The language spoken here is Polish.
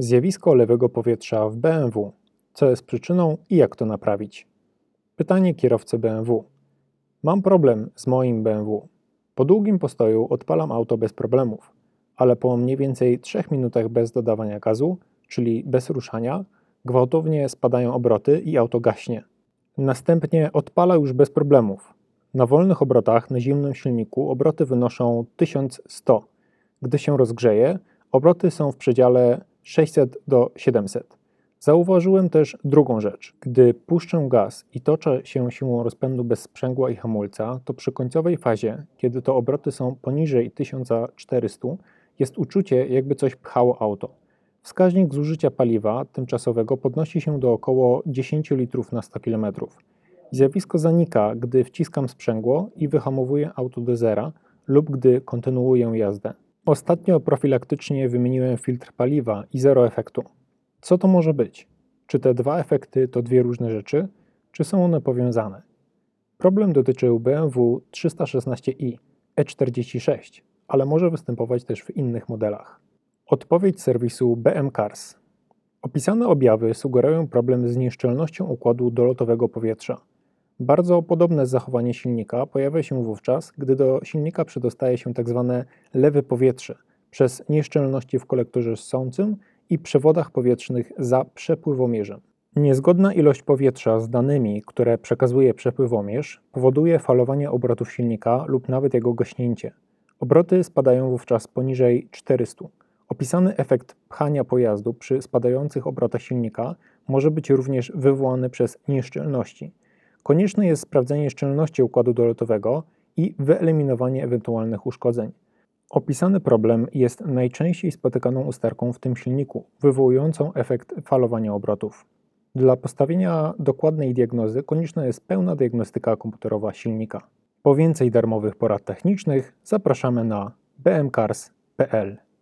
Zjawisko lewego powietrza w BMW. Co jest przyczyną i jak to naprawić? Pytanie kierowcy BMW. Mam problem z moim BMW. Po długim postoju odpalam auto bez problemów, ale po mniej więcej 3 minutach bez dodawania gazu, czyli bez ruszania, gwałtownie spadają obroty i auto gaśnie. Następnie odpala już bez problemów. Na wolnych obrotach na zimnym silniku obroty wynoszą 1100. Gdy się rozgrzeje, obroty są w przedziale 600 do 700. Zauważyłem też drugą rzecz. Gdy puszczę gaz i toczę się siłą rozpędu bez sprzęgła i hamulca, to przy końcowej fazie, kiedy to obroty są poniżej 1400, jest uczucie, jakby coś pchało auto. Wskaźnik zużycia paliwa tymczasowego podnosi się do około 10 litrów na 100 km. Zjawisko zanika, gdy wciskam sprzęgło i wyhamowuję auto do zera lub gdy kontynuuję jazdę. Ostatnio profilaktycznie wymieniłem filtr paliwa i zero efektu. Co to może być? Czy te dwa efekty to dwie różne rzeczy, czy są one powiązane? Problem dotyczył BMW 316i E46, ale może występować też w innych modelach. Odpowiedź serwisu BM Cars. Opisane objawy sugerują problem z nieszczelnością układu dolotowego powietrza. Bardzo podobne zachowanie silnika pojawia się wówczas, gdy do silnika przedostaje się tzw. Tak lewe powietrze przez nieszczelności w kolektorze ssącym i przewodach powietrznych za przepływomierzem. Niezgodna ilość powietrza z danymi, które przekazuje przepływomierz, powoduje falowanie obrotów silnika lub nawet jego gaśnięcie. Obroty spadają wówczas poniżej 400. Opisany efekt pchania pojazdu przy spadających obrotach silnika może być również wywołany przez nieszczelności. Konieczne jest sprawdzenie szczelności układu dolotowego i wyeliminowanie ewentualnych uszkodzeń. Opisany problem jest najczęściej spotykaną usterką w tym silniku, wywołującą efekt falowania obrotów. Dla postawienia dokładnej diagnozy konieczna jest pełna diagnostyka komputerowa silnika. Po więcej darmowych porad technicznych zapraszamy na bmcars.pl.